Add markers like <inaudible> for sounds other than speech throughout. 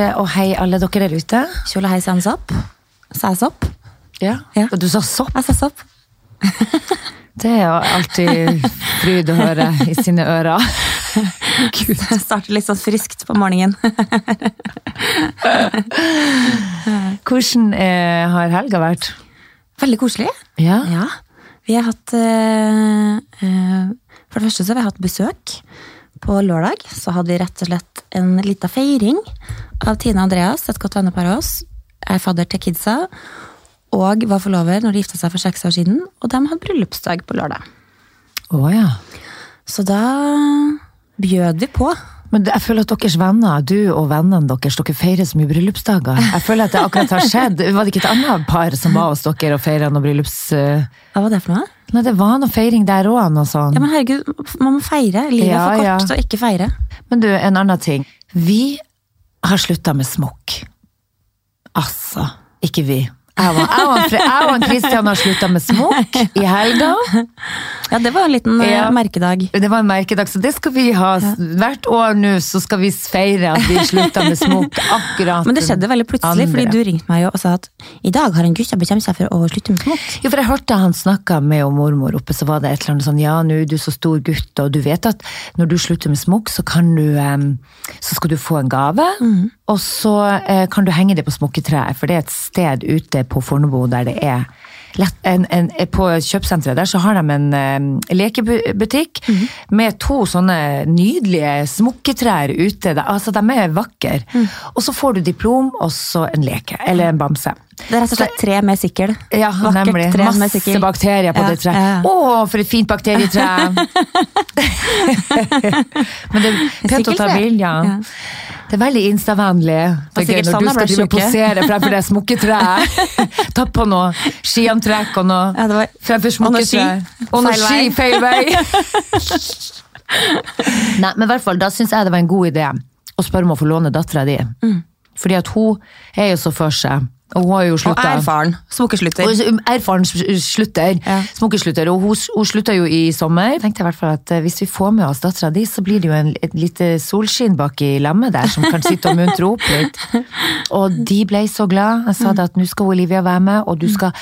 Marte, og hei alle dere der ute. Kjole hei, opp. Sa jeg sopp? Ja. Ja. Og du sa sopp. Jeg sa sopp. <laughs> Det er jo alltid fryd å høre i sine ører. <laughs> Gud. Jeg starter litt sånn friskt på morgenen. <laughs> Hvordan eh, har helga vært? Veldig koselig. Ja. Ja. Vi har hatt eh, eh, For det første så har vi hatt besøk. På lørdag så hadde vi rett og slett en liten feiring av Tine og Andreas, et godt vennepar av oss. Er fadder til kidsa, og var forlover når de gifta seg for seks år siden. Og de hadde bryllupsdag på lørdag. Å ja. Så da bjød vi på. Men jeg føler at deres venner, du og vennene deres, dere feirer så mye bryllupsdager. Jeg føler at det akkurat har skjedd. Var det ikke et annet par som var hos dere og feira noe bryllups... eh, Hva var det for noe? Nei, det var noe feiring der òg, noe sånt. Ja, men herregud, man må feire. Livet er Ja, for ja. kort til å ikke feire. Men du, en annen ting. Vi har slutta med smokk. Altså, ikke vi. Jeg og Kristian har slutta med smokk i helga. Ja, det var en liten eh, Ja. merkedag. Det var en merkedag, så det skal vi ha. Hvert år nå så skal vi feire at vi slutta med smokk <laughs> akkurat Men det skjedde veldig plutselig, andre. fordi du ringte meg og sa at i dag har en gutt bestemt seg for å slutte med smokk. Jo, for jeg hørte han snakka med og mormor oppe, så var det et eller annet sånn ja, nå er du så stor gutt, og du vet at når du slutter med smokk, så kan du Så skal du få en gave, og så eh, kan du henge det på smokketreet, for det er et sted ute på Fornebu der det er en, en, På kjøpesenteret der så har de en em, lekebutikk med to sånne nydelige smokketrær ute. Altså, de er vakre. Og så får du diplom, og så en leke, eller en bamse. Det er rett og slett tre med sikkel. Ja, Vakkert nemlig. tre med Masse sikkel. bakterier på Ja, det treet. ja, ja. Å, for et fint bakterietre! <laughs> Men det er pent å ta bilder. Ja. Det er veldig instavennlig Det er gøy når du skal drive og posere fremfor det smokketreet. <laughs> Ta på noe skiantrekk og noe Ja, var- fremfor smokketreet. Og noe ski feil vei. <laughs> Nei, men i hvert fall, da syns jeg det var en god idé å spørre om å få låne dattera di. Mm. Fordi at hun er jo så for seg. Og hun har jo Og slutta. erfaren. Smokkeslutter. Og erfaren slutter. Ja. Smokkeslutter. Og hun, hun slutta jo i sommer. Jeg tenkte i hvert fall at eh, Hvis vi får med oss dattera di, så blir det jo en, et lite solskinn bak i lammet der, som kan sitte og muntre opp litt. <laughs> Og de ble så glad. Jeg sa det at nå skal Olivia være med, og du skal,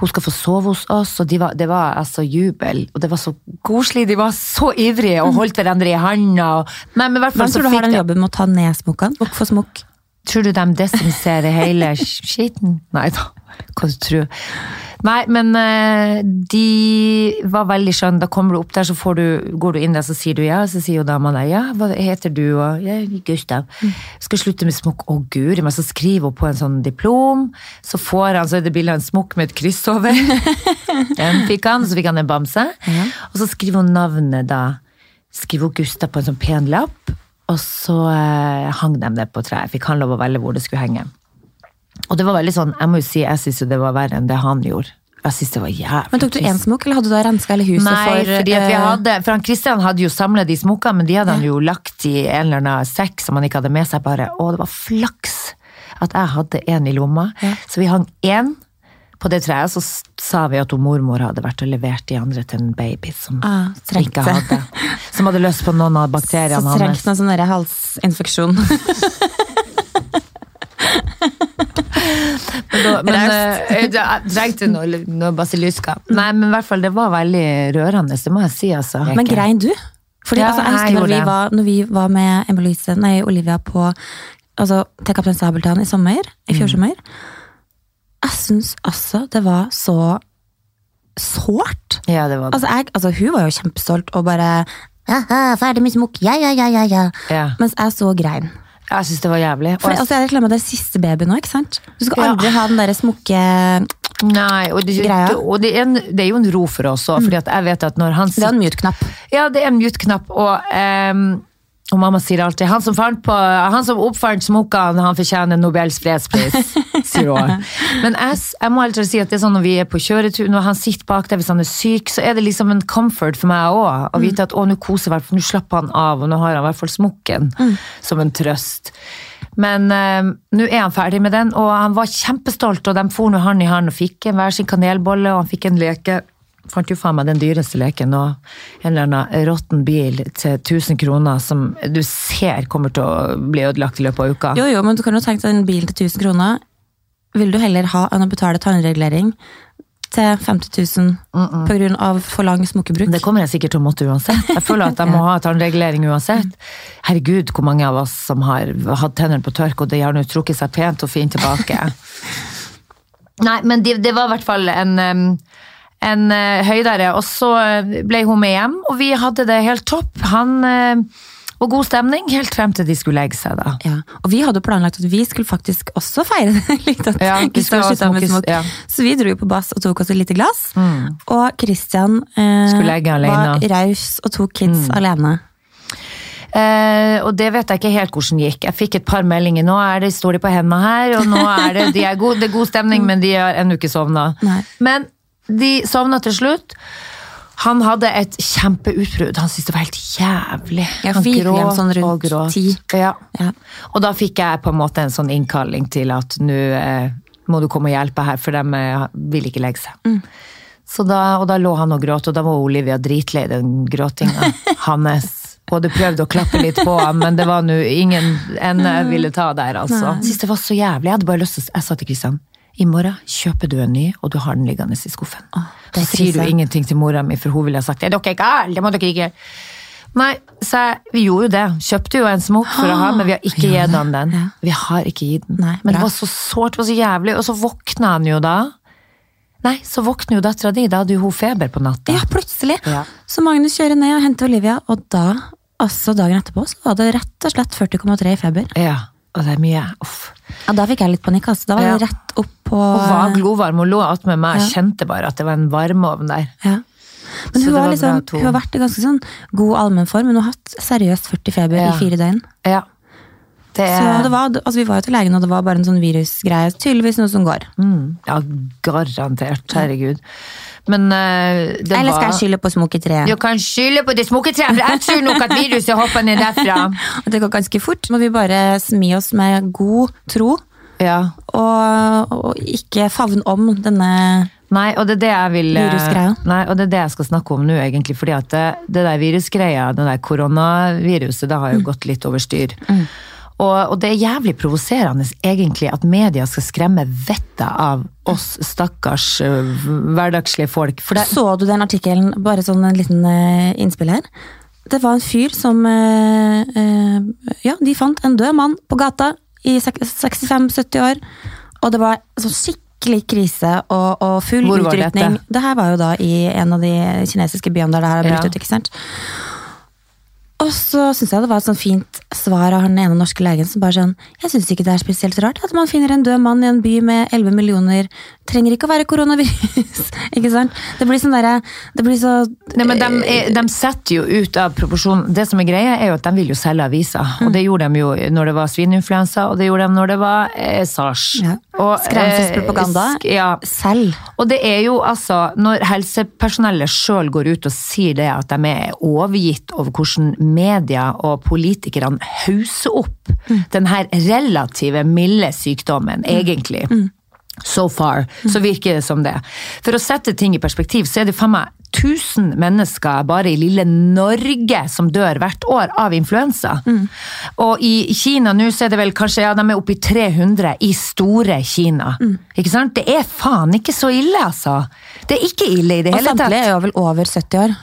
hun skal få sove hos oss. Og de var, det var altså jubel. Og det var så koselig. De var så ivrige og holdt hverandre i handa. og- men i hvert fall Hvem tror du har den jobben med å ta ned smokkene? Smokk for smokk. Tror du de desinfiserer hele skitten? Nei da, hva du tror Nei, men eh, de var veldig skjønne. Da kommer du opp der, så får du, går du inn der, så sier du ja. Så sier jo dama deg ja, hva heter du? Og er Gustav. Skal slutte med smokk. Å guri meg, så skriver hun på en sånn diplom. Så får han, så er det bilde av en smokk med et kryss over. <laughs> Den fikk han, og så fikk han en bamse. Og så skriver hun navnet da. Skriver hun Gustav på en sånn pen lapp. Og så eh, hang de det på treet. Fikk han lov å velge hvor det skulle henge. Og det var veldig sånn, jeg må jo si, jeg syns jo det var verre enn det han gjorde. Jeg synes det var jævlig Men tok du én smokk, eller hadde du da renska hele huset Nei, for fordi at vi eh, hadde, for han Kristian hadde jo samlet de smokkene, men de hadde han jo lagt i en eller annen sekk som han ikke hadde med seg. bare, Å, det var flaks at jeg hadde en i lomma. Så vi hang én på det treet, så sa vi at hun mormor hadde vært og levert de andre til en baby som Ah, ikke hadde. <laughs> Som hadde løst på noen av bakteriene hans. Så trengte den sånn halsinfeksjon. <laughs> Men, da, eh, trengte noe, noe basiliska. Nei, men i hvert fall, det var veldig rørende, det må jeg si, altså. Men grein du? Fordi Ja, altså, jeg jeg husker når gjorde vi, var, når vi var med Emma-Louise, nei, Olivia på altså, til Kaptein Sabeltann i sommer, i Mm. fjor sommer. Jeg syns altså det var så sårt. Ja, det var det. Altså, jeg, altså, hun var jo kjempestolt og bare «Haha, Ferdig med smokk, ja, ja, ja, ja, ja. Ja. Mens jeg så grein. Jeg syns det var jævlig. For Og- altså, jeg reklamer det er siste baby nå, ikke sant? Du skal Ja. aldri ha den der smokke... Nei, og, det, Greia. og det, er en, det er jo en ro for oss òg, fordi at jeg vet at når han Det er en mute-knapp. Ja, det er en mute-knapp, og, ehm, og mamma sier alltid han som, fant på, han som oppfant smokkene, han fortjener Nobels fredspris, <laughs> sier hun. Men jeg, jeg må alltid si at det er sånn når vi er på kjøretur, når han sitter bak deg hvis han er syk, så er det liksom en comfort for meg òg. Å vite at å, nå koser jeg, for nå slapper han av, og nå har han i hvert fall smokken som en trøst. Men øh, nå er han ferdig med den, og han var kjempestolt, og de for nå hand i hand og fikk en hver sin kanelbolle, og han fikk en leke. Fant jo faen meg den dyreste leken nå. En eller annen råtten bil til 1000 kroner som du ser kommer til å bli ødelagt i løpet av uka. Jo, jo, men du kan jo tenke deg en bil til 1000 kroner. Vil du heller ha enn å betale tannregulering til 50 000 på grunn av for lang smokebruk? Det kommer jeg sikkert til å måtte uansett. Jeg føler at jeg må ha tannregulering uansett. Herregud, hvor mange av oss som har hatt tennene på tørk, og de har nå trukket seg pent og fint tilbake. <laughs> Nei, men det, det var i hvert fall en, em, en eh, høydere, og så ble hun med hjem, og vi hadde det helt topp. Han eh, og god stemning, helt frem til de skulle legge seg, da. Ja, og vi hadde planlagt at vi skulle faktisk også feire det <laughs> litt. At Ja, vi Kristian med smokes- ja. Mm. Så vi dro på bass og tok oss et lite glass. Og Kristian eh. Mm. var raus og tok kids alene. Eh, og det vet jeg ikke helt hvordan gikk. Jeg fikk et par meldinger. Nå det, står de på hendene her, og nå er det, de er god, det er god stemning, <laughs> men de har ennå ikke sovna. Men de sovna til slutt. Han hadde et kjempeutbrudd. Han syntes det var helt jævlig. Ja, Han gråt sånn og gråt. Ja. Ja. Og da fikk jeg på en måte en sånn innkalling til at nå eh, må du komme og hjelpe her, for de eh, vil ikke legge seg. Mm. Så da, og da lå han og gråt, og da var Olivia dritlei den gråtinga <laughs> hans. Både prøvde å klappe litt på ham, men det var nå ingen ende jeg ville ta der, altså. Jeg synes det var så jævlig. Jeg hadde bare lyst til å Jeg sa til Kristian i morgen kjøper du en ny, og du har den liggende i skuffen. er så sier du ingenting til mora mi, for hun ville ha sagt er dere gale, det må dere ikke gjøre. Nei, så vi gjorde jo det. Kjøpte jo en smokk for å ha, men vi har ikke <gasps> gitt han den. ja. Vi har ikke gitt den. Nei, men det var så sårt, det var så jævlig. Og så våkna han jo da. Nei, så våkner jo dattera di. Da hadde jo hun feber på natta. Ja, plutselig. Ja. Så Magnus kjører ned og henter Olivia, og da, altså dagen etterpå, så var det rett og slett 40,3 i feber. Ja, og det er mye. Uff. Ja, Da fikk jeg litt panikk. altså. Da var jeg Ja. rett opp på Og var glovarm og lå attmed meg. Ja. Jeg kjente bare at det var en varmeovn der. Ja. Men hun, var liksom, hun har vært i ganske sånn god allmennform, men hun har hatt seriøst 40 feber Ja. i fire døgn. Ja. Det Så det var, altså Vi var jo til legen, og det var bare en sånn virusgreie. Tydeligvis noe som går. mm, Ja, garantert. Herregud. Men uh, det Eller skal jeg skylde på smoketreet? Du kan skylde på det smoketreet, for jeg tror nok at viruset hopper ned derfra. <laughs> Det går ganske fort. Må vi bare smi oss med god tro, Ja. og, og ikke favne om denne Nei, og det er det jeg vil eh. Nei, og det er det jeg skal snakke om nå, egentlig. Fordi at det, det der virusgreia, det der koronaviruset, det har jo gått litt over styr. Og, og det er jævlig provoserende egentlig at media skal skremme vettet av oss stakkars hverdagslige folk. Det, Så du den artikkelen, bare sånn en liten innspill her? Det var en fyr som Ja, de fant en død mann på gata i 65-70 år. Og det var så skikkelig krise og, og full Hvor utrykning. Det her var jo da i en av de kinesiske byene der det her har brutt Ja. ut. ikke sant? Og så syns jeg det var et sånn fint svar av den ene norske legen som bare sånn Jeg syns ikke det er spesielt rart at man finner en død mann i en by med 11 millioner. Trenger ikke å være koronavirus. <laughs> ikke sant? Det blir sånn derre Det blir så Nei, men de, er, de setter jo ut av proporsjon. Det som er greia, er jo at de vil jo selge aviser. Mm. Og det gjorde de jo når det var svineinfluensa, og det gjorde de når det var eh, sars. Ja. Skremselspropaganda. eh, sk- ja. Selv. Og det er jo altså, når helsepersonellet sjøl går ut og sier det, at de er overgitt over hvordan media og politikerne hauser opp den her relative milde sykdommen, egentlig. So far, så virker det som det. For å sette ting i perspektiv, så er det faen meg 1000 mennesker bare i lille Norge som dør hvert år av influensa. Og i Kina nå så er det vel kanskje, ja, de er oppe i 300 i store Kina. Ikke sant? Det er faen ikke så ille, altså. Det er ikke ille i det hele tatt. Og samtlige er jo vel over 70 år.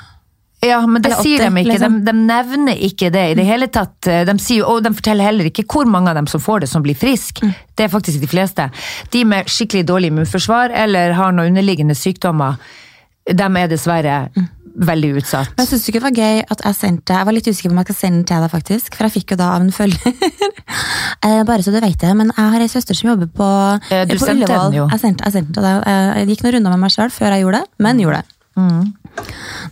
Ja, men det Eller sier 80, de ikke. liksom. De, de nevner ikke det i det hele tatt. De sier, og de forteller heller ikke hvor mange av dem som får det, som blir friske. Det er faktisk de fleste. De med skikkelig dårlig immunforsvar eller har noen underliggende sykdommer, de er dessverre veldig utsatt. Men jeg syns ikke det var gøy at jeg sendte Jeg var litt usikker på om jeg skal sende den til deg, faktisk. For jeg fikk jo da av en følger. <laughs> Eh, Bare så du vet det, men jeg har ei søster som jobber på, Eh, du på sendte Ullevål. den jo. Jeg sendte, jeg sendte. Jeg gikk noen runder med meg sjøl før jeg gjorde det, men gjorde det. Mm.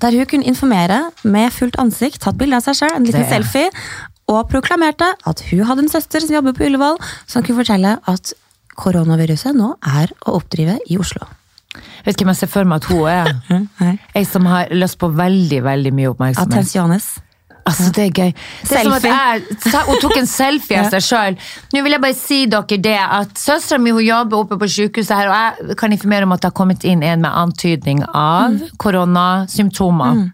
Der hun kunne informere med fullt ansikt, tatt bilde av seg sjøl, en liten Det selfie, og proklamerte at hun hadde en søster som jobber på Ullevål, som kunne fortelle at koronaviruset nå er å oppdrive i Oslo. Vet hvem jeg ser for meg at hun er? <laughs> Ei som har lyst på veldig, veldig mye oppmerksomhet. Attenciones. Altså, det er gøy. Det er som at jeg, hun tok en selfie av <laughs> seg sjøl. Nå vil jeg bare si dere det at søstera mi jobber oppe på sykehuset her, og jeg kan informere om at det har kommet inn en med antydning av koronasymptomer.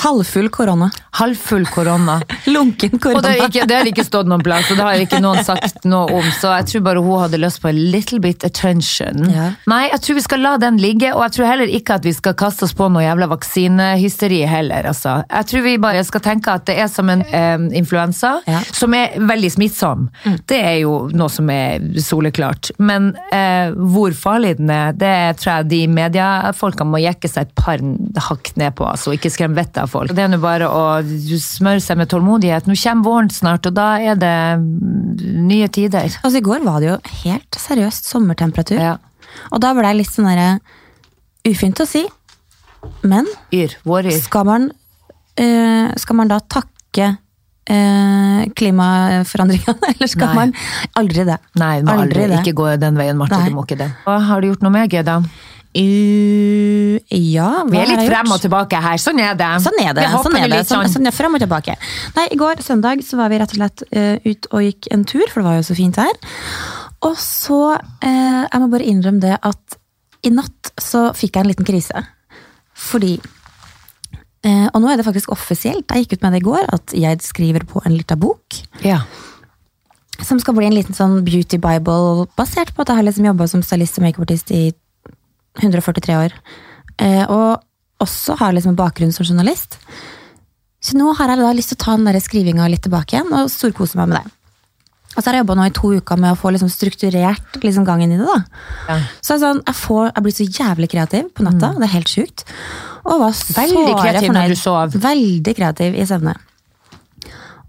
Halvfull korona. Halvfull korona. <laughs> Lunken Og det har, ikke, det har ikke stått noen plass, og det har ikke noen sagt noe om, så jeg tror bare hun hadde lyst på a little bit attention. Ja. Nei, jeg tror vi skal la den ligge, og jeg tror heller ikke at vi skal kaste oss på noe jævla vaksinehysteri heller, altså. Jeg tror vi bare skal tenke at det er som en eh, influensa, Ja. som er veldig smittsom. Det er jo noe som er soleklart. Men eh, hvor farlig den er, det tror jeg de mediefolka må jekke seg et par hakk ned på, altså, ikke skremme vettet av folk. Det er nå bare å smøre seg med tålmodighet. Nå kommer våren snart, og da er det mm, nye tider. Altså, I går var det jo helt seriøst sommertemperatur. Ja. Og da ble det litt sånn derre Ufint å si, men Yr. Våryr. skal man, eh, skal man da takke eh, klimaforandringene, <laughs> eller skal Nei. man Aldri det. Nei, må aldri, det. ikke gå den veien, Marte. Du må ikke det. Hva har du gjort noe med, Geda? Uh, ja, Vi er litt frem og tilbake her. Sånn er det. Sånn er det. Sånn er det. Sånn, sånn. sånn er frem og tilbake. Nei, I går søndag så var vi rett og slett uh, ut og gikk en tur, for det var jo så fint her. Og så uh, Jeg må bare innrømme det at i natt så fikk jeg en liten krise. Fordi uh, Og nå er det faktisk offisielt, jeg gikk ut med det i går, at jeg skriver på en liten bok. Ja. Som skal bli en liten sånn beauty bible, basert på at jeg har liksom jobba som stylist og makeupartist i 143 år. Eh, og også har liksom bakgrunn som journalist. Så nå har jeg da lyst til å ta den der skrivinga litt tilbake igjen, og storkose meg med det. Og så har jeg jobba nå i to uker med å få liksom strukturert liksom gangen i det. da. Ja. Så jeg, sånn, jeg, får, jeg blir så jævlig kreativ på natta. Det er helt sjukt. Og var Veldig kreativ når fornøyd. du sov. Veldig kreativ i søvne.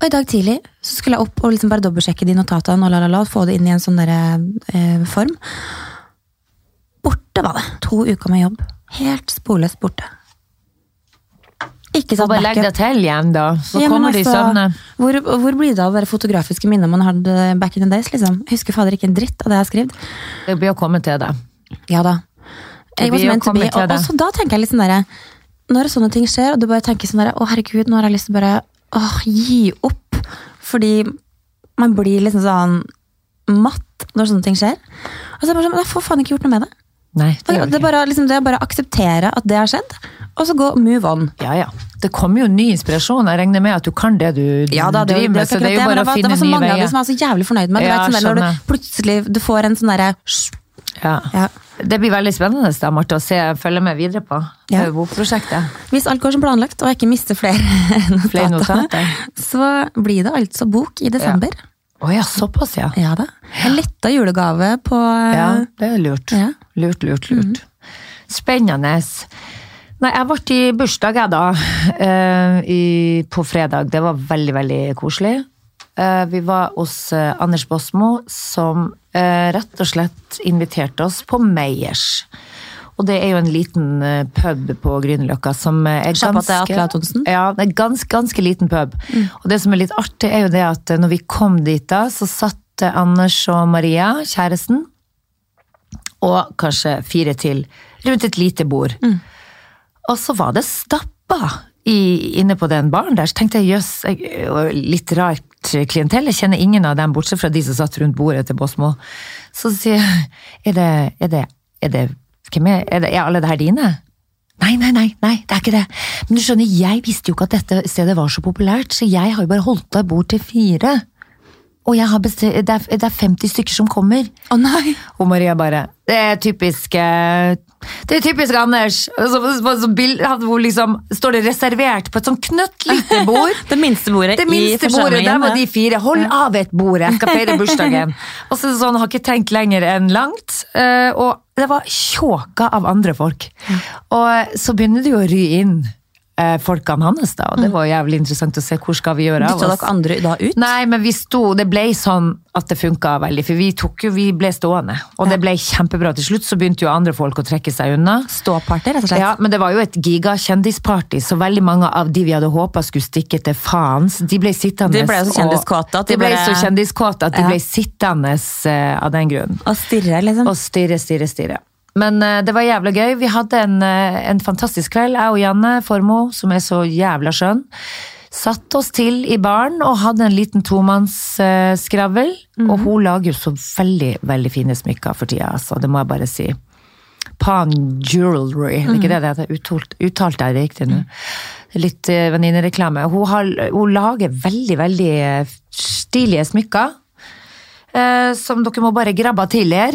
Og i dag tidlig så skulle jeg opp og liksom bare dobbeltsjekke de notatene og la, la, la, få det inn i en sånn der, eh, form. Borte var det. To uker med jobb. Helt sporløst borte. Ikke Så satt bare legg deg til igjen, da. Så Ja, kommer de i altså, søvne. Hvor, hvor blir det av det fotografiske minnet man hadde back in the days? liksom? Jeg husker fader ikke en dritt av det jeg har skrevet. Det blir å komme til det. Ja da. Jeg å meant to be. Og, det. og så da tenker jeg litt sånn derre Når sånne ting skjer, og du bare tenker sånn derre Å, herregud, nå har jeg lyst til å bare åh, gi opp. Fordi man blir liksom sånn matt når sånne ting skjer. Og så er det bare sånn, Jeg får faen ikke gjort noe med det. Nei, det Det, det, er bare, liksom, det er bare å akseptere at det har skjedd, og så gå move on. Ja, ja. Det kommer jo ny inspirasjon. Jeg regner med at du kan det du Ja da, det, driver med, det, så det er jo bare å var, det finne var så nye mange av de som var så jævlig fornøyd med. Ja, vet, sånn når du plutselig du får en sånn derre Ja. ja. Det blir veldig spennende da, Martha, å se, følge med videre på Ja. det bokprosjektet. Hvis alt går som planlagt, og jeg ikke mister flere <laughs> Flere notater, notater. så blir det altså bok i desember. Å ja, såpass, ja. Ja da. En letta julegave på Ja, det er lurt. Ja. Lurt, lurt, lurt. Spennende. Nei, jeg ble i bursdag, jeg, da. Uh, i, på fredag. Det var veldig, veldig koselig. Uh, vi var hos uh, Anders Bosmo, som eh, rett og slett inviterte oss på Meyers. Og det er jo en liten eh, pub på Grünerløkka som eh, er ganske Ja, det er ganske, ganske liten pub. Og det som er litt artig, er jo det at eh, når vi kom dit da, så satt Anders og Maria, kjæresten, og kanskje fire til, rundt et lite bord. Og så var det stappa i, inne på den baren der, så tenkte jeg jøss, litt rart klientell, jeg kjenner ingen av dem, bortsett fra de som satt rundt bordet til Båsmo. Så sier jeg, er det, er det, er det, hvem er, er det, er alle det her dine? Nei, nei, nei, nei, det er ikke det. Men du skjønner, jeg visste jo ikke at dette stedet var så populært, så jeg har jo bare holdt av bord til fire. Og jeg har bestilt, det, er, det er 50 stykker som kommer. Å nei! Og Maria bare Det er typisk eh, Det er typisk Anders! Så, så, så bild, hvor liksom, står det reservert på et sånn knøttlite <laughs> bord. Det minste bordet Det minste i bordet, der var de fire. Hold av et bord, jeg skal feire bursdagen. <laughs> Og så sånn, har ikke tenkt lenger enn langt. eh, Og det var tjåka av andre folk. Og så begynner det jo å ry inn eh, folkene hans, da. Og det var jævlig interessant å se hvor skal vi gjøre av oss. Dytta dere andre da ut? Nei, men vi sto, det ble sånn at det funka veldig, for vi tok jo, vi ble stående. Og det ble kjempebra. Til slutt så begynte jo andre folk å trekke seg unna. Ståparty, rett og slett? Ja, men det var jo et gigakjendisparty, så veldig mange av de vi hadde håpa skulle stikke til faens, de ble sittende. De ble så og- kjendiskåte at de de ble bare- så kjendiskåte at de Ja. ble sittende eh, av den grunn. Og stirre, liksom? Og stirre, stirre, stirre. Men eh, det var jævla gøy. Vi hadde en, eh, en fantastisk kveld, jeg og Janne Formoe, som er så jævla skjønn. Satt oss til i baren og hadde en liten tomannsskravl. Og hun lager jo så veldig, veldig fine smykker for tida, altså. Det må jeg bare si. Pan Jewelry, er det ikke det det heter? Uttalt, uttalte jeg det riktig nå? Litt venninnereklame. Hun, har- hun lager veldig, veldig eh, stilige smykker. eh, som dere må bare grabbe til her.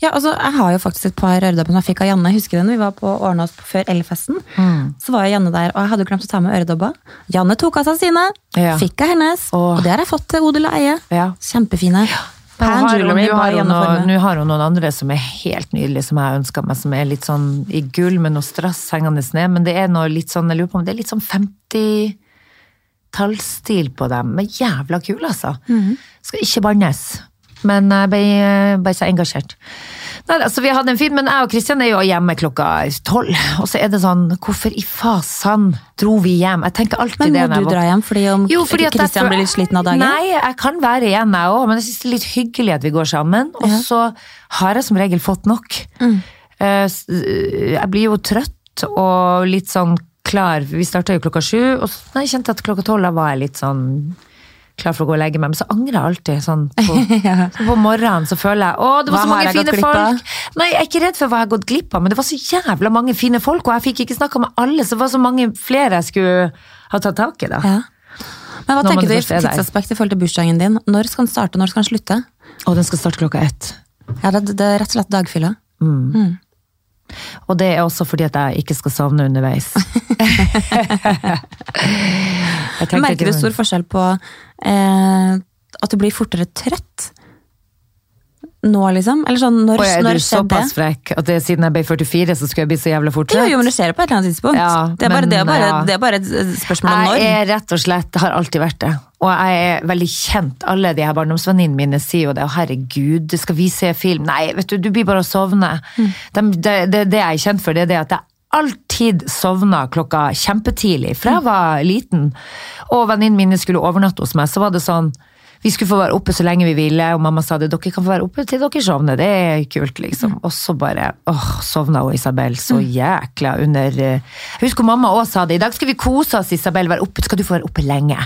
Ja, altså, Jeg har jo faktisk et par øredobber som jeg fikk av Janne. Husker du den? Vi var på Årnås før Elfesten. Så var jo Janne der, og jeg hadde jo glemt å ta med øredobber. Janne tok av seg sine, Ja. fikk av hennes, Åh. og det har jeg fått til odel og eie. Ja. Kjempefine. Nå har, jewelry nå, har hun noe, nå har hun noen andre som er helt nydelige, som jeg ønska meg, som er litt sånn i gull med noe strass hengende ned, men det er noe litt sånn, jeg lurer på om det er litt sånn 50-tallsstil på dem, men jævla kul altså. Mhm. Skal ikke bannes. Men jeg ble, ble så engasjert. Nei, altså, vi hadde en fin, men jeg og Kristian er jo hjemme klokka tolv. Og så er det sånn, hvorfor i fasan dro vi hjem? Jeg tenker alltid Men det. må når jeg du dra hjem fordi om Jo, fordi Kristian blir litt sliten av dagen? Nei, jeg kan være igjen jeg òg, men jeg syns det er litt hyggelig at vi går sammen. Og Ja. så har jeg som regel fått nok. Mm. Eh, Jeg blir jo trøtt og litt sånn klar. Vi starta jo klokka sju, og så nei, jeg kjente at klokka tolv var jeg litt sånn klar for å gå og legge meg, men så angrer jeg alltid. Sånn på, <laughs> Ja. så på morgenen så føler jeg å, det var Hva så mange fine folk. Nei, jeg er ikke redd for hva jeg har gått glipp av, men det var så jævla mange fine folk, og jeg fikk ikke snakka med alle, så det var så mange flere jeg skulle ha tatt tak i, da. Ja. Men hva Når tenker du i først er tidsaspekt i forhold til bursdagen din? Når skal den starte, og når skal den slutte? Å, den skal starte klokka ett. Ja, det, det er rett og slett dagfylla. Og det er også fordi at jeg ikke skal sovne underveis. <laughs> Jeg Merker du stor forskjell på eh, at du blir fortere trøtt nå, liksom? Eller sånn, når, Og er når du skjedde såpass frekk at det, siden jeg ble 44, så skulle jeg bli så jævla fortsatt? Jo, jo, men det skjer på et eller annet tidspunkt. Ja, det, er bare, men, det, er bare, ja. det er bare et spørsmål om når. Jeg er rett og slett, har alltid vært det. Og jeg er veldig kjent. Alle de her barndomsvenninnene mine sier jo det. Å herregud, skal vi se film? Nei, vet du, du blir bare å sovne. Mm. De- det, det, det jeg er kjent for, det er det at jeg alltid sovna klokka kjempetidlig. Fra jeg var liten. Og venninnene mine skulle overnatte hos meg, så var det sånn vi skulle få være oppe så lenge vi ville, og mamma sa det, dere kan få være oppe til dere sovner, det er kult, liksom. Og så bare åh, sovna hun Isabel så jækla under eh, Jeg husker mamma også sa det, i dag skal vi kose oss, Isabel, være oppe, skal du få være oppe lenge?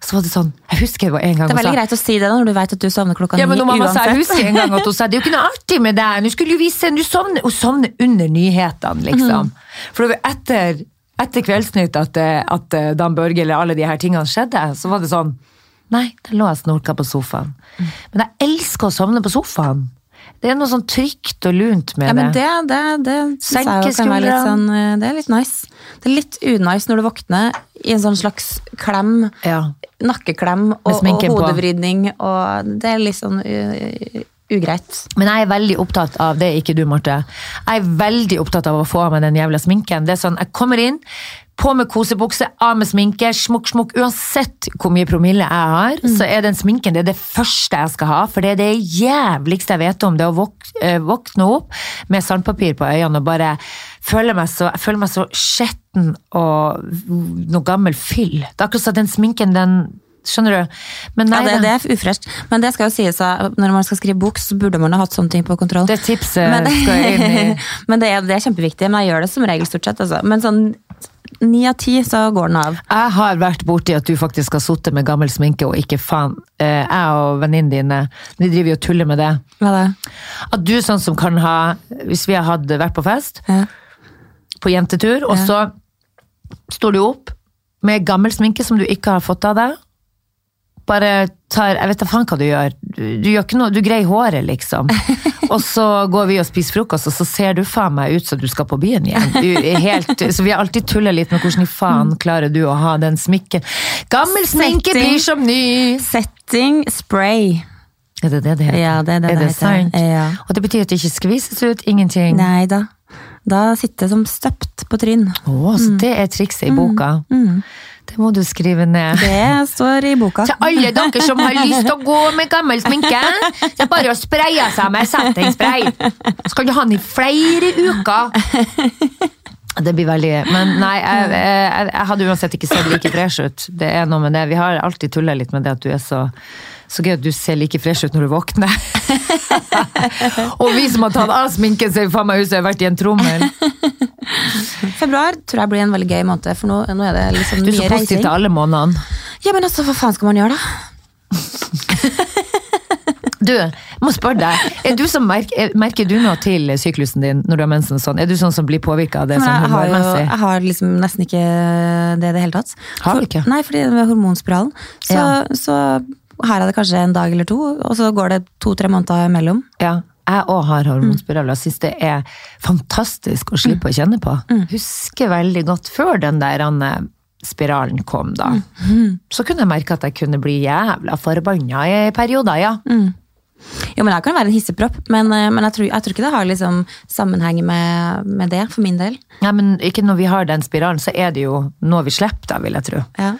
Så var det sånn, jeg husker det var en gang Det er veldig sa greit å si det da, når du vet at du sovner klokka ni. ja, men når mamma sa, jeg husker en gang at hun sa det er jo ikke noe artig med deg, nå skulle jo vi se, du sovner, hun sovner under nyhetene, liksom. For det var etter, etter Kveldsnytt at, eh, at eh, Dan Børge eller alle de her tingene skjedde, så var det sånn, nei, der lå jeg snorka på sofaen. Men jeg elsker å sovne på sofaen. Det er noe sånn trygt og lunt med Ja, men det. det, det, det jeg kan være litt sånn eh, Det er litt nice. Det er litt unice når du våkner i en sånn slags klem, Ja. nakkeklem og, og hodevridning, og det er litt sånn uh, ugreit. Men jeg er veldig opptatt av det, ikke du, Marte. Jeg er veldig opptatt av å få av meg den jævla sminken. Det er sånn, Jeg kommer inn, på med kosebukse, av med sminke, smukk, smukk. Uansett hvor mye promille jeg har, så er den sminken det det første jeg skal ha. For det er det jævligste jeg vet om. Det å våk, eh, våkne opp med sandpapir på øynene og bare føle meg så, jeg føler meg så skjetten og noe gammel fyll. Det er akkurat som den sminken, den Skjønner du? Men nei, Ja, det, det er ufresht. Men det skal jo sies at når man skal skrive bok, så burde man ha hatt sånne ting på kontroll. det tipset Men, skal inn i. <laughs> men det, er, det er kjempeviktig. Men jeg gjør det som regel stort sett. Altså. Men sånn ni av ti så går den av. Jeg har vært borti at du faktisk har sittet med gammel sminke og ikke faen. Eh, Jeg og venninnene dine, vi driver jo og tuller med det. Hva da? At du sånn som kan ha, hvis vi har vært på fest, Ja. på jentetur, og Ja. så står du opp med gammel sminke som du ikke har fått av deg. Bare tar, jeg vet da faen hva du gjør. Du, du gjør ikke noe, du greier håret liksom. <laughs> Og så går vi og spiser frokost, og så ser du faen meg ut som du skal på byen igjen. Du helt, så vi har alltid tulla litt med hvordan i faen klarer du å ha den smykken. Gammel sminke blir som ny! Setting spray. Er det det det heter? Ja, det er det er det det sant? Ja. Og det betyr at det ikke skvises ut, ingenting? Nei da. Da sitter det som støpt på tryn. Å, så det er trikset i boka. Det må du skrive ned. Det står i boka. Til alle dere som har lyst til å gå med gammel sminke, det er bare å spraye seg med settingspray. Så kan du ha den i flere uker. Det blir veldig Men nei, jeg, jeg, jeg hadde uansett ikke sett like fresh ut. Det er noe med det. Vi har alltid tulla litt med det at du er så så gøy at du ser like fresh ut når du våkner. <laughs> og vi som har tatt av sminken, ser faen meg ut som jeg har vært i en trommel. <laughs> Februar tror jeg blir en veldig gøy måned, for nå, nå er det liksom mye reising. Du er så positiv til alle månedene. Ja, men altså, hva faen skal man gjøre, da? <laughs> Du, jeg må spørre deg. Er du som merker, merker du noe til syklusen din når du har mensen? Sånn? Er du sånn som blir påvirka av det Men sånn jeg, har jo, jeg har liksom nesten ikke det i det hele tatt. Har du For- ikke? Nei, fordi med hormonspiralen, så, Ja. så har er det kanskje en dag eller to, og så går det to-tre måneder imellom. Ja, jeg òg har hormonspiral og syns det er fantastisk å slippe å kjenne på. Husker veldig godt før den der spiralen kom, da. Så kunne jeg merke at jeg kunne bli jævla forbanna i perioder, ja. Jo, men jeg kan være en hissepropp, men, eh, men jeg, tror, jeg tror ikke det har liksom sammenheng med, med det, for min del. Nei, men ikke når vi har den spiralen, så er det jo noe vi slipper, da, vil jeg tro. Ja.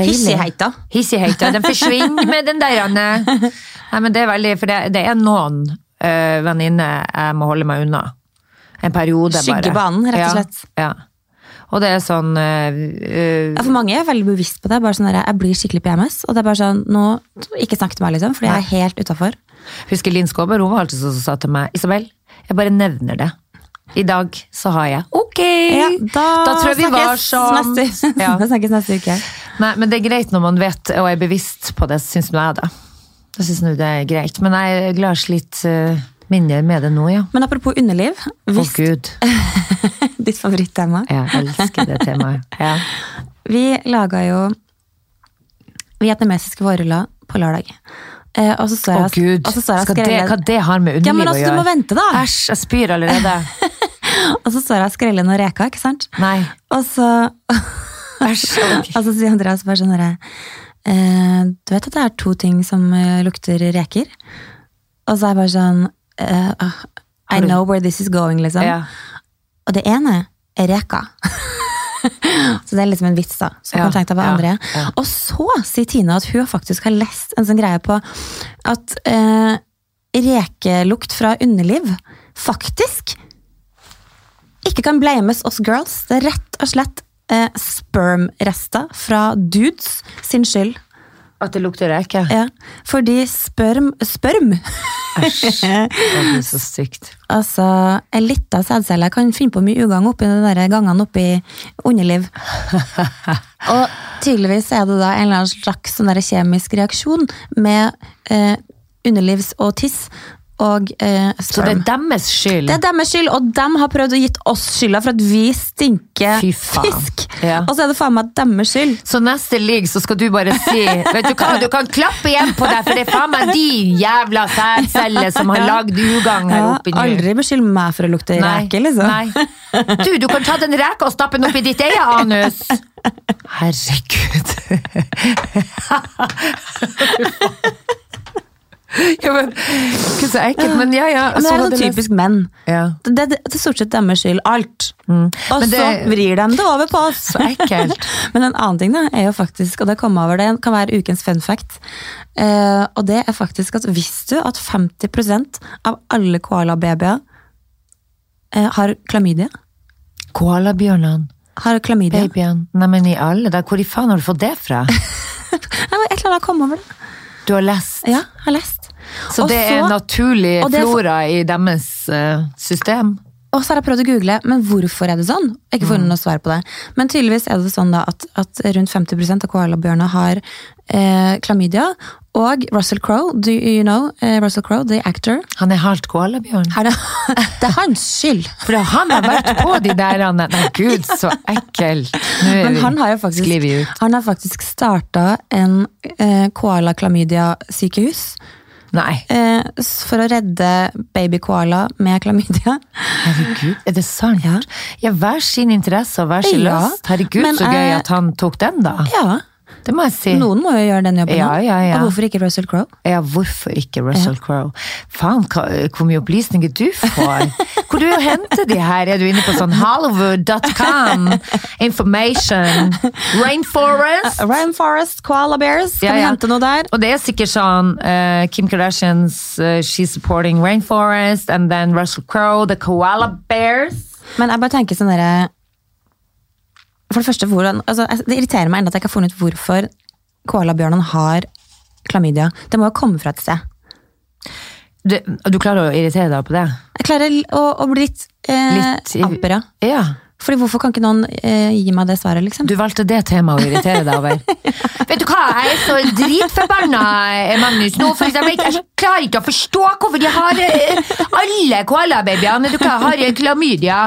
Hissigheta. Hissigheta. Den forsvinner <laughs> med den der, Anne. Nei, men det er veldig, for det, det er noen uh, venninner jeg må holde meg unna. En periode, bare. Skyggebanen, rett og slett. Ja. ja. Og det er sånn øh, Ja, for mange er veldig bevisst på det. bare sånn der, Jeg blir skikkelig PMS, og det er bare sånn nå, Ikke snakk til meg, liksom, fordi jeg er helt utafor. Husker Linn Skåber, hun var alltid sånn som sa til meg Isabel, jeg bare nevner det. I dag så har jeg Ok! Ja, da, Da tror jeg vi var sånn. <laughs> Snakkes neste uke. Nei, men det er greit når man vet og er bevisst på det, syns nå jeg det. Da syns nå det er greit. Men jeg glad jeg øh, mindre med det nå, ja. Men apropos underliv, Å hvis gud. <laughs> ditt favorittema Jeg elsker det temaet. Ja. Vi laga jo vietnamesiske vårruller på lørdag. Eh, og så står Å jeg, gud. og så står jeg Skal det, hva det har med Ja, underliv men å altså, du må vente, da! Æsj, jeg spyr allerede. <laughs> Og så står jeg og skreller noen reker, ikke sant? Nei. Og så, <laughs> <laughs> Æsj. og så <laughs> sier Andreas bare sånn herre eh, Du vet at det er to ting som eh, lukter reker? Og så er jeg bare sånn eh, ah, I know where this is going, liksom. Ja. Og det ene er reka. <laughs> så det er liksom en vits, da. Så Ja, kan du hva andre er. ja. Og så sier Tina at hun faktisk har lest en sånn greie på at eh, rekelukt fra underliv faktisk ikke kan blames oss girls. Det er rett og slett eh, sperm-rester fra dudes sin skyld. At det lukter reke? Ja, fordi sperm Sperm! Æsj. <laughs> Det blir så stygt. Altså, en lita sædcelle kan finne på mye ugagn oppi de der gangene oppi underliv. <laughs> Og tydeligvis er det da en eller annen slags sånn kjemisk reaksjon med eh, underlivs og tiss og eh, Så det er deres skyld? Det er deres skyld, og de har prøvd å gitt oss skylda for at vi stinker fisk. Ja. Og så er det faen meg deres skyld. Så neste league så skal du bare si Vet du hva, du kan klappe igjen på deg, for det er faen meg de jævla sædceller som har lagd ugagn her oppe nå. aldri beskyld meg for å lukte reke, liksom. Nei. Du, du kan ta den reka og stappe den opp i ditt eget anus! <laughs> Herregud. <laughs> ja, men Gud, så ekkelt. Men ja, ja. Men det er sånn det typisk menn. Ja. Det, det, det er stort sett deres skyld, alt. Og Mm. Men det- så vrir de det over på oss. <laughs> Så ekkelt. <laughs> Men en annen ting da, er jo faktisk, og det kom over det, kan være ukens fun fact, Uh, og det er faktisk at visste du at 50% av alle koalababyer uh, har klamydia? Koalabjørnene. Har klamydia. Babyen. Neimen i alle dager, hvor i faen har du fått det fra? Et eller annet kom over det. Du har lest. Ja, jeg har lest. Så det er så- naturlig og er for- flora i deres uh, system? Og så har jeg prøvd å google, men hvorfor er det sånn? Ikke funnet noe svar på det. Men tydeligvis er det sånn da at, at rundt 50% av koalabjørnene har eh, klamydia. Og Russell Crowe, do you know eh, Russell Crowe, the actor? Han er halvt koalabjørn. Det, <laughs> det er hans skyld! For han har vært på de der han- Nei, gud, så <laughs> ekkelt. Men han har jo faktisk, han har faktisk starta en eh, koala-klamydia-sykehus. Nei, Eh, for å redde baby koala med klamydia. herregud, er det sant? Ja. Ja, hver sin interesse og hver sin Ja, lyst. Herregud, men, så gøy at han tok den, da. Ja, Det må jeg si. noen må jo gjøre den jobben. Ja, ja, ja. Og hvorfor ikke Russell Crowe? Ja, hvorfor ikke Russell Crowe? Faen, hvor mye opplysninger du får. Hvor du henter de her? Er du inne på sånn hollywood.com? Information? Rainforest? Rainforest, koala bears. Kan Ja, vi hente noe der? Og det er sikkert sånn uh, Kim Kardashians uh, She's supporting Rainforest, and then Russell Crowe, the koala bears. Men jeg bare tenker sånn derre For det første, hvordan, altså, det irriterer meg enda at jeg ikke har funnet ut hvorfor koalabjørnen har klamydia. Det må jo komme fra et sted. Du, du klarer å irritere deg på det? Jeg klarer å, å bli litt, eh, Litt ampere. amper, ja. Ja. Fordi hvorfor kan ikke noen eh, gi meg det svaret, liksom? Du valgte det temaet å irritere deg over. <laughs> Vet du hva, jeg er så dritforbanna, eh, Magnus, nå, for jeg, vet, jeg klarer ikke å forstå hvorfor de har eh, alle koalababyene. Du hva, har klamydia.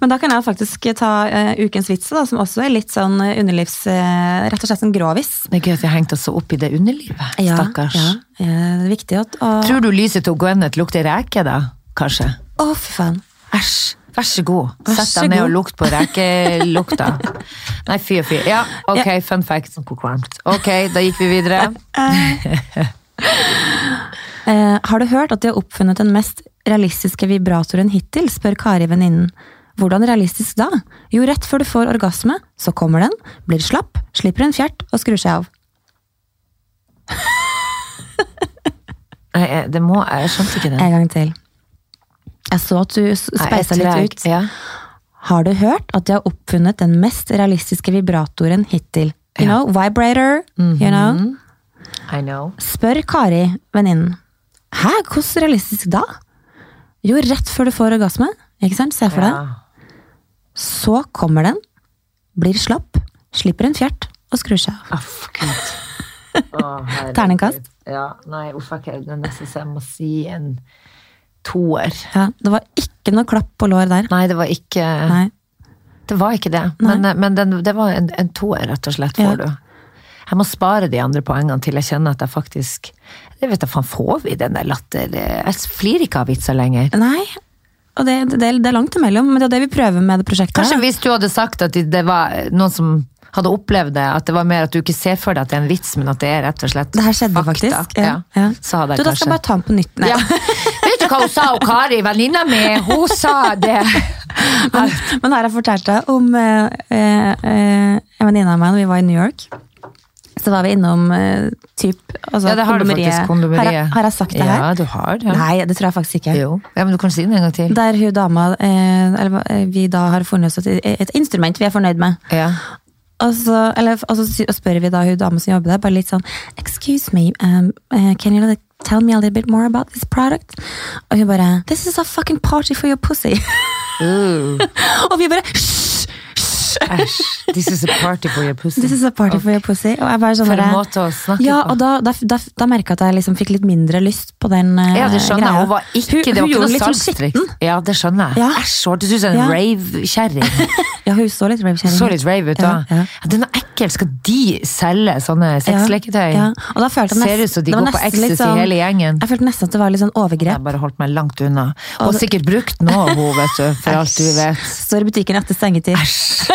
Men da kan jeg faktisk ta eh, ukens vits, da, som også er litt sånn eh, underlivs... eh, rett og slett en gråvis. Det er gøy at vi har hengt oss opp i det underlivet. Stakkars. Ja, ja, det er viktig at Og... Tror du lyset til Gwyneth lukter reke, da? Kanskje? Å, fy faen. Æsj. Vær så god. Sett deg ned og lukt på rekelukta. <laughs> Nei, fy og fy. Ja, ok, fun fact. Ok, da gikk vi videre. Uh, har du hørt at de har oppfunnet den mest realistiske vibratoren hittil, spør Kari venninnen. Hvordan realistisk da? Jo, rett før du får orgasme, så kommer den, blir slapp, slipper en fjert og skrur seg av. Nei, det må, jeg skjønte ikke det. En gang til. Jeg så at du speisa litt ut. Ja. Har du hørt at de har oppfunnet den mest realistiske vibratoren hittil? You know, vibrator, you know? I know. Spør Kari, venninnen. Hæ, hvordan realistisk da? Jo, rett før du får orgasme, ikke sant? Se for deg. Ja. Så kommer den, blir slapp, slipper en fjert og skrur seg av. Oh, Gud. <laughs> Terningkast? Ja, nei, uff, jeg det er nesten så jeg må si en toer. Ja, det var ikke noe klapp på lår der. Nei, det var ikke Nei. Det var ikke det. Nei. Men, men den, det var en, en toer, rett og slett, Ja. får du. Jeg må spare de andre poengene til jeg kjenner at jeg faktisk Jeg vet jeg faen, får vi den der latter... Jeg flirer ikke av vitser lenger. Nei, og det, det, det er langt imellom, men det er det vi prøver med det prosjektet. Kanskje hvis du hadde sagt at det var noen som hadde opplevd det, at det var mer at du ikke ser for deg at det er en vits, men at det er rett og slett Det her skjedde fakta. faktisk. Ja. Ja. Så hadde Du, da skal jeg bare ta den på nytt. Nei. ja. Vet du hva hun sa, og Kari, venninna mi? Hun sa det. <laughs> Men, men her har jeg fortalt deg om eh, eh, eh, en venninne av meg når vi var i New York. Så var vi innom uh, typ altså, Ja, det har du faktisk, Har, kondomeriet. jeg- har jeg sagt det her? Ja, du har det. Nei, det tror jeg faktisk ikke. Jo. Ja, men du kan si det en gang til. Der hun dama, eh, eller eh, vi da har funnet oss et, et instrument vi er fornøyd med. Ja. Og så, eller, og så spør vi da hun dama som jobber der, bare litt sånn Excuse me, um, uh, can you like, tell me a little bit more about this product? Og hun bare This is a fucking party for your pussy. <laughs> Og vi bare Hysj! Æsj. This is a party for your pussy. This is a party for your pussy. Og jeg bare sånn For en måte å snakke ja, på. og da, da, da, da merka jeg at jeg liksom fikk litt mindre lyst på den uh, Ja, det skjønner greia. Hun var ikke, Hun- det var ikke noe sånn salgstriks. Ja, det skjønner jeg. Æsj, hun hørtes ut som en Ja. rave-kjerring. <laughs> Ja, hun så litt rave-kjerring Så litt rave ut, da. Ja, ja. Ja, det er noe ekkelt. Skal de selge sånne sexleketøy? Ja, og da følte jeg Ser ut som de går på ecstasy sånn- hele gjengen. Jeg følte nesten at det var litt sånn Jeg overgrep. har bare holdt meg langt unna. Og Og sikkert brukt nå, hun, vet du. For alt du vet. Står i butikken etter stengetid. Æsj.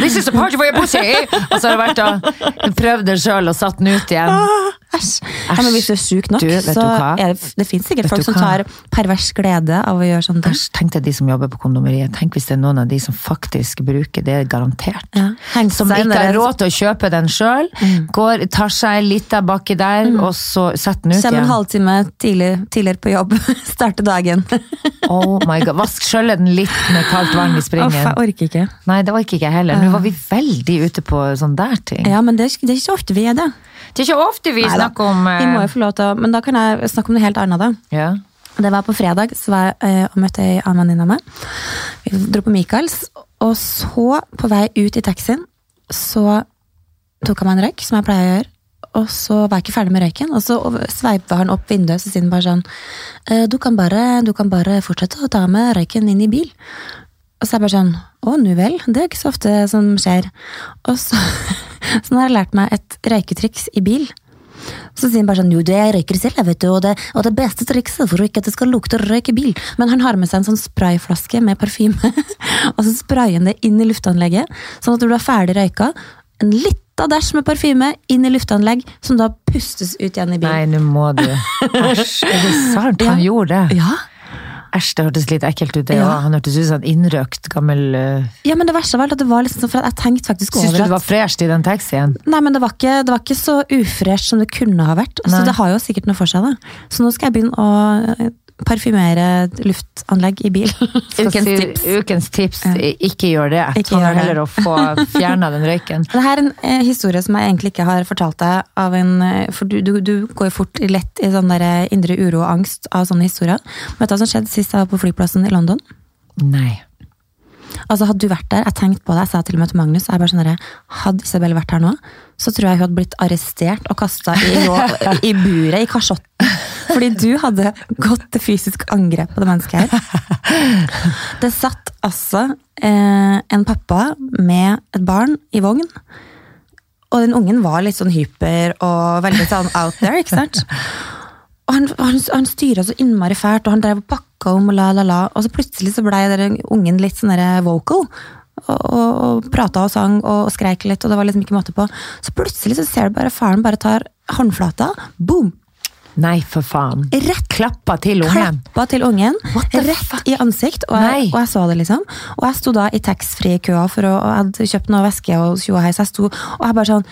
This is a party for your pussy! Og så har det vært og prøvd den sjøl og satt den ut igjen. Æsj. Ja, men hvis du er sjuk nok, Du, så er det, det finnes sikkert folk som tar pervers glede av å gjøre sånne ting. Æsj, tenk deg de som jobber på kondomeriet. Tenk hvis det er noen av de som faktisk bruker det, garantert. Ja. Som ikke har råd til å kjøpe den sjøl. Går, tar seg litt av baki der, og så setter den ut igjen Kommer en halvtime tidlig, tidligere på jobb, <laughs> starter dagen. Oh my god, Vask skjølle den litt med kaldt vann i springen. jeg orker ikke. Nei, det orker ikke jeg heller. Nå var vi veldig ute på sånn der ting. Ja, men det er, det er ikke ofte vi er det. Det er ikke ofte vi Neida. snakker om eh, Vi må jo få lov til å, Men da kan jeg snakke om noe helt annet, da. ja. Det var på fredag, så var jeg eh, og møtte ei annen venninne av meg. Vi dro på Michaels, og så, på vei ut i taxien, så tok han meg en røyk, som jeg pleier å gjøre. Og så var jeg ikke ferdig med røyken, og så sveipa han opp vinduet så sier han bare sånn «Eh, du kan bare, du kan bare fortsette å ta med røyken inn i bil. Og så er jeg bare sånn Å, nu vel. Det er ikke så ofte som skjer. Og så, <laughs> så har jeg lært meg et røyketriks i bil. Så sier han bare sånn, jo det jeg røyker selv, jeg vet du, og det, og det beste trikset for ikke at det skal lukte røyk i bil. Men han har med seg en sånn sprayflaske med parfyme, <laughs> og så sprayer han det inn i luftanlegget, sånn at når du er ferdig røyka, en lita dæsj med parfyme inn i luftanlegg, som da pustes ut igjen i Nei, nå må du. <laughs> Æsj, er det sant? Han Ja. gjorde det? Ja. Æsj, det hørtes litt ekkelt ut, det Ja. Han hørtes ut som en innrøkt gammel uh... ja, men det verste var at det var liksom sånn, for jeg tenkte faktisk over Syns du det var fresht i den taxien? Nei, men det var ikke, det var ikke så ufresht som det kunne ha vært. Så det har jo sikkert noe for seg, da. Så nå skal jeg begynne å eh, parfymere luftanlegg i bil. <laughs> Ukens tips. Ukens tips. Ikke gjør det. Ikke gjør det. heller å få <laughs> fjerna den røyken. Det er en eh, historie som jeg egentlig ikke har fortalt deg av en eh, For du, du, du går fort lett i sånn der eh, indre uro og angst av sånne historier. Vet du hva som skjedde sist jeg var på flyplassen i London? Nei. Altså, hadde du vært der, jeg tenkte på det, jeg sa til og med til Magnus, jeg bare sånn der, hadde Isabel vært her nå, så tror jeg hun hadde blitt arrestert og kasta i, i buret, i kasjotten. Fordi du hadde gått til fysisk angrep på det mennesket her. Det satt altså eh, en pappa med et barn i vogn. Og den ungen var litt sånn hyper og veldig sånn out there, ikke sant? Og han, han, han styra så innmari fælt, og han drev og pakka om og la, la, la. Og så plutselig så blei den ungen litt sånn vocal. Og, og, og prata og sang og skreik litt, og det var liksom ikke måte på. Så plutselig så ser du bare faren bare tar håndflata, boom! Nei, for faen. Rett Klappa til ungen. klappa til ungen, rett fuck? i ansikt, og jeg, og jeg så det, liksom. Og jeg sto da i taxfree-køa, for å, og jeg hadde kjøpt noe væske og tjo og hei, så jeg sto, og jeg bare sånn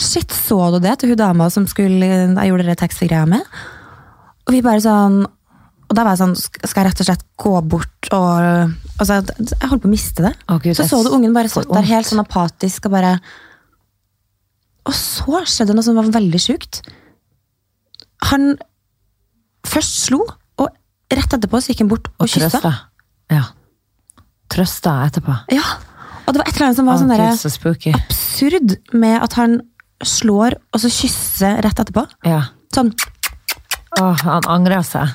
Shit, så du det til hun dama som skulle, jeg gjorde det taxfree-greia med? Og vi bare sånn Og da var jeg sånn, skal jeg rett og slett gå bort og altså, Jeg holdt på å miste det. Å, Gud, så så du ungen bare satt der helt sånn apatisk og bare Og så skjedde noe som var veldig sjukt. Han først slo, og rett etterpå så gikk han bort og, Og kyssa. Ja. Trøsta etterpå. Ja, og det var et eller annet som var Å, sånn Gud, der så spooky. absurd med at han slår, og så kysser rett etterpå. Ja. Sånn, Åh, han angrer seg.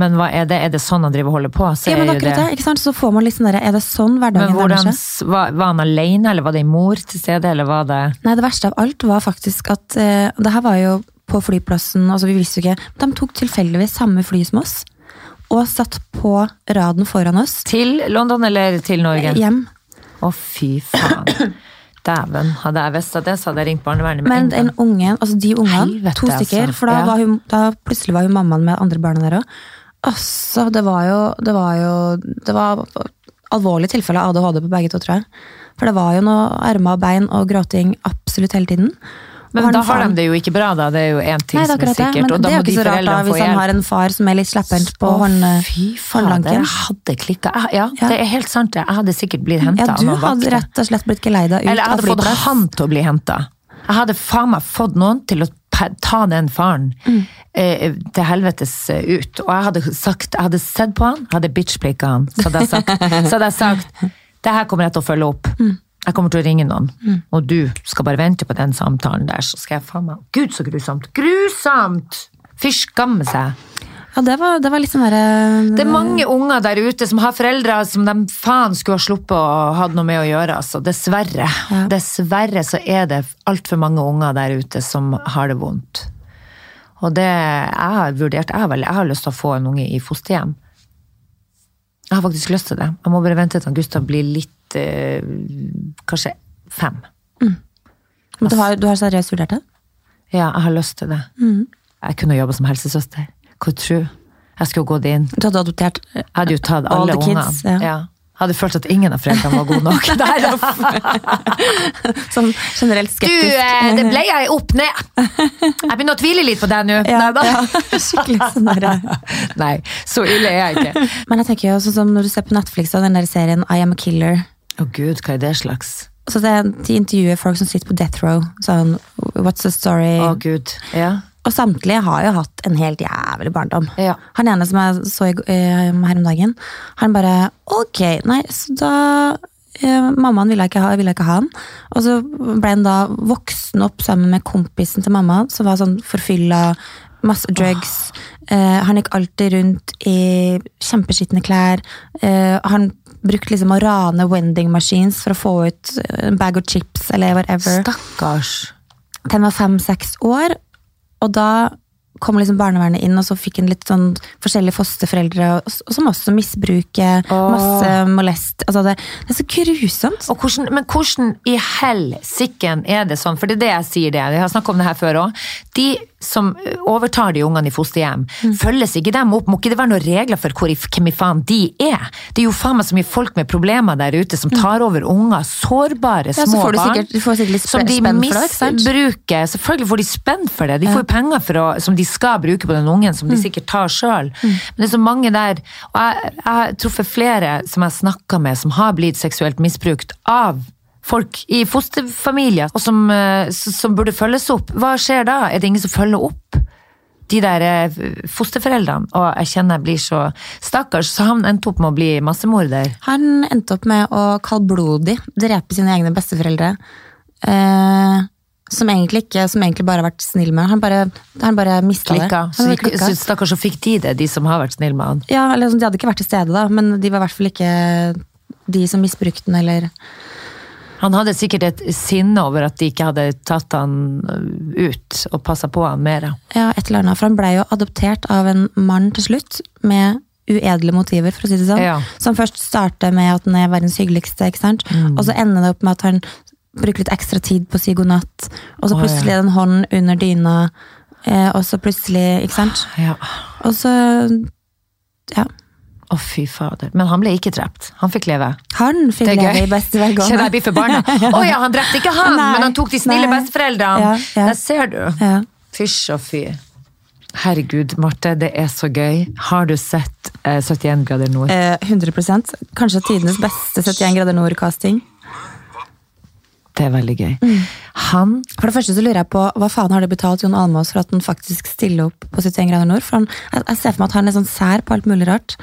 Men hva er det? Er det sånn han driver og holder på? Så ja, men akkurat det. det, ikke sant? Så får man litt sånn der, er det sånn Men hverdagen hvordan, deres er? var, var han alene, eller var det en mor til stede, eller var det Nei, det verste av alt var faktisk at eh, Det her var jo på flyplassen, altså vi visste jo ikke De tok tilfeldigvis samme fly som oss, og satt på raden foran oss. Til London eller til Norge? Hjem. Å, fy faen. Dæven. Hadde jeg visst det, så hadde jeg ringt barnevernet med Men den ungen, altså de ungene, to stykker, altså. for da, Ja. var hun, da plutselig var jo mammaen med andre barna der òg. Altså, det var jo Det var jo Det var alvorlig tilfelle av ADHD på begge to, tror jeg. For det var jo noe armer og bein og gråting absolutt hele tiden. Men har da har de det jo ikke bra, da. Det er jo én ting Nei, som er akkurat det, sikkert. men og det er jo ikke så rart da, hvis han har en far som er litt slepphendt på hånd, fader, håndlanken. jeg hadde klikka. Ja, Ja. det er helt sant. Jeg hadde sikkert blitt henta Ja, du hadde rett og slett blitt geleida ut Eller jeg hadde fått han til å bli henta. Jeg hadde faen meg fått noen til å ta den faren Mm. eh, til helvetes eh, ut. Og jeg hadde sagt, jeg hadde sett på han, hadde bitchblikka han. Så hadde jeg sagt, <laughs> så hadde jeg sagt det her kommer jeg til å følge opp. Mm. Jeg kommer til å ringe noen, og du skal bare vente på den samtalen der, så skal jeg faen meg Gud, så grusomt! Grusomt! Fysj, skamme seg! Ja, det var, det var litt sånn derre Det er mange unger der ute som har foreldre som de faen skulle ha sluppet å ha noe med å gjøre. Altså. Dessverre. Dessverre så er det altfor mange unger der ute som har det vondt. Og det jeg har vurdert, jeg vel, jeg har lyst til å få en unge i fosterhjem. Jeg har faktisk lyst til det. Jeg må bare vente til Gustav blir litt eh, Kanskje fem. Men du har, du har seriøst vurdert det? Ja, jeg har lyst til det. Jeg kunne jobba som helsesøster. Hva tror du? Jeg skulle gått inn. Du hadde adoptert Jeg hadde jo tatt alle ungene. ja. Ja. Hadde følt at ingen av foreldrene var gode nok. <laughs> <laughs> Sånn generelt du, skeptisk? eh, det ble jeg opp ned! Jeg begynner å tvile litt på deg nå. ja, ja, skikkelig sånn der. <laughs> Nei, så ille er jeg ikke. Men jeg tenker jo sånn som når du ser på Netflix og den der serien I Am a Killer. Å gud, hva er det slags? Så det, De intervjuer folk som sitter på death row. Sånn, what's the story? Å gud. Ja. Og samtlige har jo hatt en helt jævlig barndom. Ja. Han ene som jeg så i, uh, her om dagen, han bare Ok, nei, så da uh, Mammaen ville ikke, ha, ville ikke ha han. Og så ble han da voksen opp sammen med kompisen til mamma, som var sånn forfylla, masse drugs. Eh, han gikk alltid rundt i kjempeskitne klær. Han brukte liksom å rane wending machines for å få ut en bag of chips eller whatever. Stakkars. Den var fem-seks år, og da kom liksom barnevernet inn, og så fikk en litt sånn forskjellige fosterforeldre, og, og som også misbruker, Oh. masse molest. Altså det, det er så grusomt. Og hvordan, men hvordan i helsiken er det sånn, for det er det jeg sier det, jeg har snakket om det her før også, de som overtar de ungene i fosterhjem, Mm. følges ikke dem opp, må ikke det være noen regler for hvor hvem i faen de er? Det er jo faen meg så mye folk med problemer der ute som tar over unger, sårbare Mm. Ja, så små barn. sikkert, som de misbruker. Selvfølgelig får de spenn for det. De får jo penger for å, som de skal bruke på den ungen, som de Mm. sikkert tar sjøl. Men det er så mange der Og jeg, jeg har truffet flere som jeg snakka med, som har blitt seksuelt misbrukt av folk i fosterfamilier, og som, eh, som burde følges opp. Hva skjer da? Er det ingen som følger opp? de der eh, fosterforeldrene, og jeg kjenner jeg blir så stakkars, så han endte opp med å bli massemorder. Han endte opp med å kaldblodig drepe sine egne besteforeldre. Eh, som egentlig ikke, som egentlig bare har vært snill med han. bare, han bare mista det. Han Så, så stakkars så fikk de det, de som har vært snill med han. Ja, eller sånn, De hadde ikke vært til stede, da, men de var i hvert fall ikke de som misbrukte den, eller Han hadde sikkert et sinne over at de ikke hadde tatt han øh, ut og passa på han mer. ja, et eller annet. For han blei jo adoptert av en mann til slutt, med uedle motiver, for å si det sånn. Ja. Som først starter med at han er verdens hyggeligste, ikke sant? Mm. og så ender det opp med at han bruker litt ekstra tid på å si god natt, og så plutselig er det en hånd under dyna, eh, og så plutselig Ikke sant? Ja. Og så Ja. Å, fy fader. Men han ble ikke drept. Han fikk leve. Han fikk leve i beste <laughs> Kjenner velgående. jeg blir forbanna. <laughs> Å ja, han drepte ikke han, Nei. men han tok de snille Nei. besteforeldrene. Ja, ja. Der ser du. Ja. Fysj og fy. Herregud, Marte, det er så gøy. Har du sett eh, 71 grader nord? Eh, 100% Kanskje tidenes beste 71 grader nord-casting. Det er veldig gøy. Mm. Han For det første så lurer jeg på hva faen har det betalt Jon Almaas for at han faktisk stiller opp på 71 grader nord? For han, jeg, jeg ser for meg at han er sånn sær på alt mulig rart.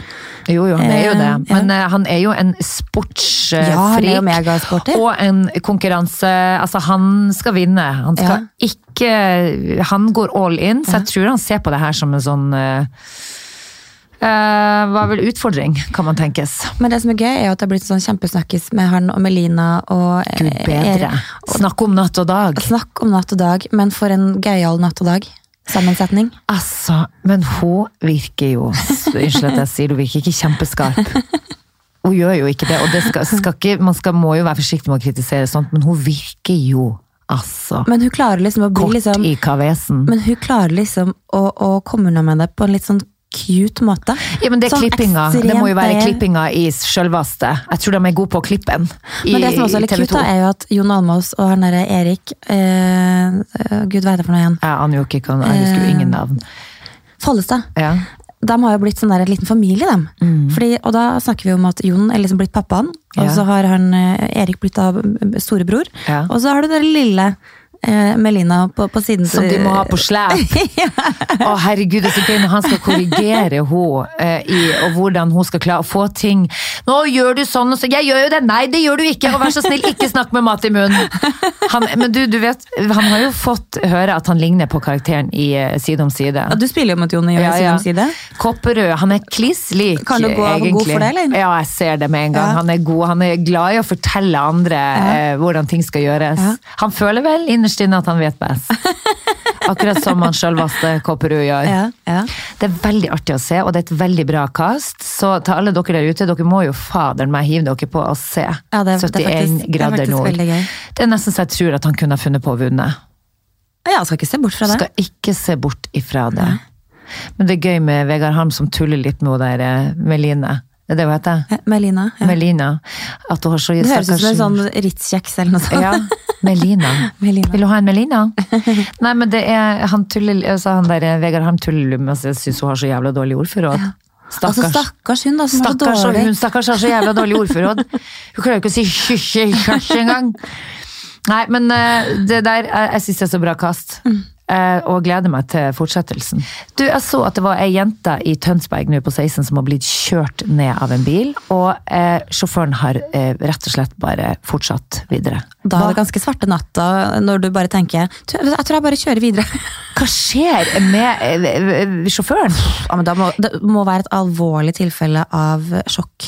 Jo, jo, han er jo det. Men ja. Men eh, han er jo en sportsfrik. Ja, han er jo megasporty. Og en konkurranse Altså, han skal vinne. Han skal ikke Han går all in, så jeg tror han ser på det her som en sånn eh, er vel utfordring, kan man tenkes. Men det som er gøy, er at det har blitt sånn kjempesnakkis med han og Melina og eh, Gud bedre. Erik. Snakk om natt og dag. Snakk om natt og dag, men for en gøyal natt og dag. Sammensetning. Altså, men hun virker jo Unnskyld at jeg sier hun virker ikke kjempeskarp. Hun gjør jo ikke det, og det skal, skal ikke, man skal, må jo være forsiktig med å kritisere sånt, men hun virker jo altså Men hun klarer liksom å bli kort liksom i kavesen. Men hun klarer liksom å, å komme unna med det på en litt sånn cute måte. Ja, men det er Sånn klippinga. Det må jo være klippinga i sjølvaste. Jeg tror de er gode på å klippe den. i- Men det som også er litt i TV2. cute, da, er jo at Jon Almaas og han derre Erik eh, eh, Gud, heter det for noe igjen? Jeg aner jo ikke, hva- jeg husker jo ingen navn. Follestad. Ja. De har jo blitt sånn der en liten familie, dem. Fordi, og da snakker vi om at Jon er liksom blitt pappaen, og Ja. så har han eh, Erik blitt av storebror. Ja. Og så har du den lille eh, Melina på, på siden. Som de må ha på slep. <laughs> Å herregud, det er så gøy når han skal korrigere <laughs> henne eh, i, og hvordan hun skal klare å få ting. Nå gjør du sånn og sånn. Jeg gjør jo det! Nei, det gjør du ikke! Og vær så snill, ikke snakk med mat i munnen! Han, men du, du vet, han har jo fått høre at han ligner på karakteren i eh, Side om side. Ja, du spiller jo mot Jon i Ja, Side ja. om side. Kopperød, han er kliss lik, Kan du gå egentlig. god for det, eller? Ja, jeg ser det med en gang. Ja. Han er god, han er glad i å fortelle andre eh, hvordan ting skal gjøres. Ja. Han føler vel innerst inne at han vet best. Akkurat som han sjølveste Kopperud gjør. Ja, ja. Det er veldig artig å se, og det er et veldig bra kast. Så til alle dere der ute, dere må jo faderen meg hive dere på og se. Ja, det 71 det 71 faktisk- er grader faktisk nord. Det er nesten så jeg tror at han kunne ha funnet på å vunne. Ja, skal ikke se bort fra det. Skal ikke se bort ifra det. Men det er gøy med Vegard Harm som tuller litt med der eh, Meline. Det er det hun heter? Eh, Melina. Ja. Melina. At hun har så Det høres ut som en sånn Ritz-kjeks eller noe sånt. Ja, Melina. <laughs> Melina. Vil du ha en Melina? <laughs> Nei, men det er han tuller, altså han der eh, Vegard Harm tuller med at jeg syns hun har så jævla dårlig ordforråd. Altså, Stakkars. stakkars hun, da, som har så Stakkars, dårlig hun stakkars har så jævla dårlig ordforråd. Hun klarer jo ikke å si hysj engang. Nei, men eh, det der, jeg, jeg syns det er så bra kast. Mm. Eh, og gleder meg til fortsettelsen. Du, Jeg så at det var ei jente i Tønsberg nå på 16 som har blitt kjørt ned av en bil. Og eh, sjåføren har eh, rett og slett bare fortsatt videre. Da er det ganske svarte natta når du bare tenker Jeg tror jeg bare kjører videre. <laughs> hva skjer med eh, sjåføren? Ja, da må, det må være et alvorlig tilfelle av sjokk.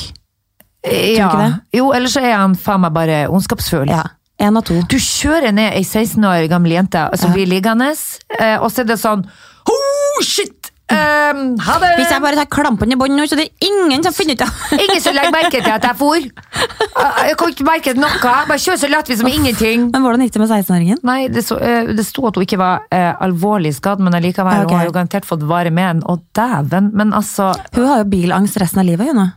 Ja? Jo, ellers så er han faen meg bare ondskapsfull. Ja, Én av to. Du kjører ned ei 16 år gammel jente som blir liggende, eh, og så er det sånn Oh, shit! Um, ha det! Hvis jeg bare tar klampene i bånd nå, så det er ingen som finner ut av Ingen som legger merke til at jeg for. Eh, Jeg kan ikke merke noe. Jeg Bare kjører så lettvis som ingenting. Men hvordan gikk det med 16-åringen? Nei, det, så, eh, det sto at hun ikke var uh, alvorlig skadd, men allikevel, okay. hun har jo garantert fått vare med den. Å, dæven, men altså Hun har jo bilangst resten av livet. Hun, nå.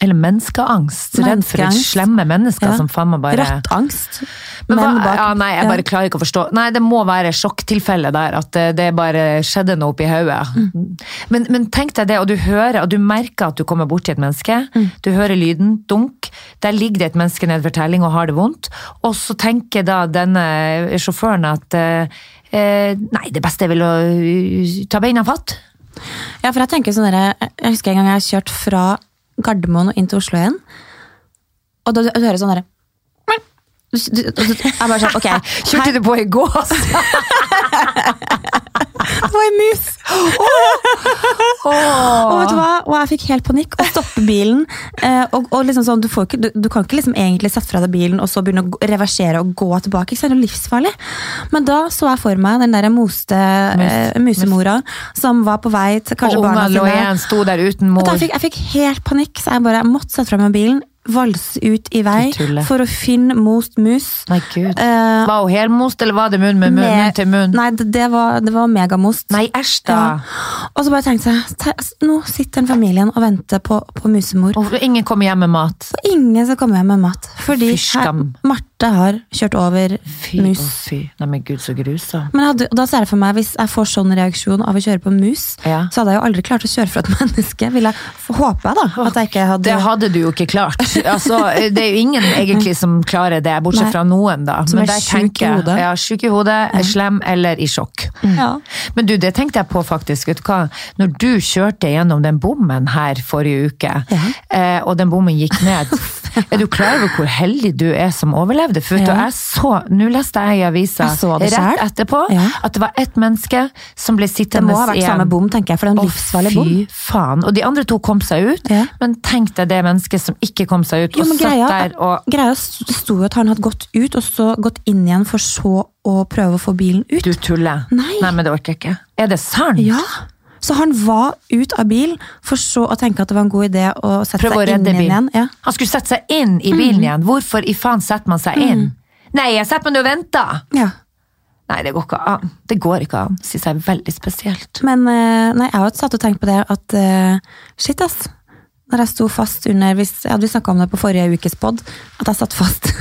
Eller menneskeangst. Redd for et slemme mennesker Ja. som faen meg bare Rattangst. Men hva, ja, nei, jeg bare klarer ikke å forstå. Nei, det må være sjokktilfelle der, at det, det bare skjedde noe oppi hodet. Mm. Men, men tenk deg det, og du hører, og du merker at du kommer borti et menneske. Mm. Du hører lyden, dunk. Der ligger det et menneske ned for telling og har det vondt. Og så tenker da denne sjåføren at eh, Eh, nei, det beste er vel å uh, ta beina fatt. Ja, for jeg tenker sånn der, Jeg husker en gang jeg har kjørt fra Gardermoen og inn til Oslo igjen. Og da du, du hører sånn du- Jeg bare sånn, ok. <laughs> Kjørte du på i gås? <laughs> Det var en mus! Og vet du hva? Og jeg fikk helt panikk og stoppe bilen. Eh, og, og liksom sånn, du, får ikke, du, du kan ikke liksom egentlig sette fra deg bilen og så begynne å reversere og gå tilbake. Ikke sant? Det er livsfarlig. Men da så jeg for meg den der moste eh, musemora som var på vei til Og kanskje barna ungene lå sine. igjen, sto der uten mor. Jeg fikk, jeg fikk helt panikk, så jeg bare måtte sette fra meg bilen, valse ut i vei for å finne most mus. Nei, gud. Eh, Var hun helmost, eller var det munn med munn, med- til munn? Nei, det, det var, det var megamost. Nei, æsj da. Ja. Og så bare tenkte jeg, nå sitter den familien og venter på, på musemor. Og ingen kommer hjem med mat. Og ingen skal komme hjem med mat. Fordi her, Marte har kjørt over Fy mus. Å, fy. Nei, men gud, så grusomt. Men hadde, da ser jeg for meg, hvis jeg får sånn reaksjon av å kjøre på mus, Ja. så hadde jeg jo aldri klart å kjøre fra et <laughs> menneske. Vil jeg, håper jeg da, at jeg ikke hadde... Det hadde du jo ikke klart. <laughs> Altså, det er jo ingen egentlig som klarer det, bortsett Nei. fra noen, da. Som er sjuk i hodet. Ja, sjuk i hodet, er slem eller i sjokk. Ja. Men du, det tenkte jeg på faktisk. Vet du hva? Når du kjørte gjennom den bommen her forrige uke, Ja. eh, og den bommen gikk ned, <laughs> er du klar over hvor heldig du er som overlevde? For Ja. jeg så, nå leste jeg i avisa rett selv. etterpå Ja. at det var ett menneske som ble sittende... Det må ha vært igjen. samme bom, tenker jeg, for det er en livsfarlig bom. Fy faen. Og de andre to kom seg ut, Ja. men tenk deg det mennesket som ikke kom seg ut, Jo, og satt greia, der og greia sto jo at han hadde gått ut, og så gått inn igjen for så å prøve å få bilen ut. Du tuller. Nei. men det orker jeg ikke. Er det sant? Ja, så han var ut av bil, for så å tenke at det var en god idé å sette Prøve å seg inn redde igjen. bilen. Ja. Han skulle sette seg inn i bilen igjen. Hvorfor i faen setter man seg inn? Nei, jeg setter meg ned og venter! ja. Nei, det går ikke an. Det går ikke an. Syns jeg er veldig spesielt. Men eh, nei, jeg har også satt og tenkt på det at uh, shit, ass. Når jeg sto fast under hvis, ja, Vi snakka om det på forrige ukes pod, at jeg satt fast. <laughs>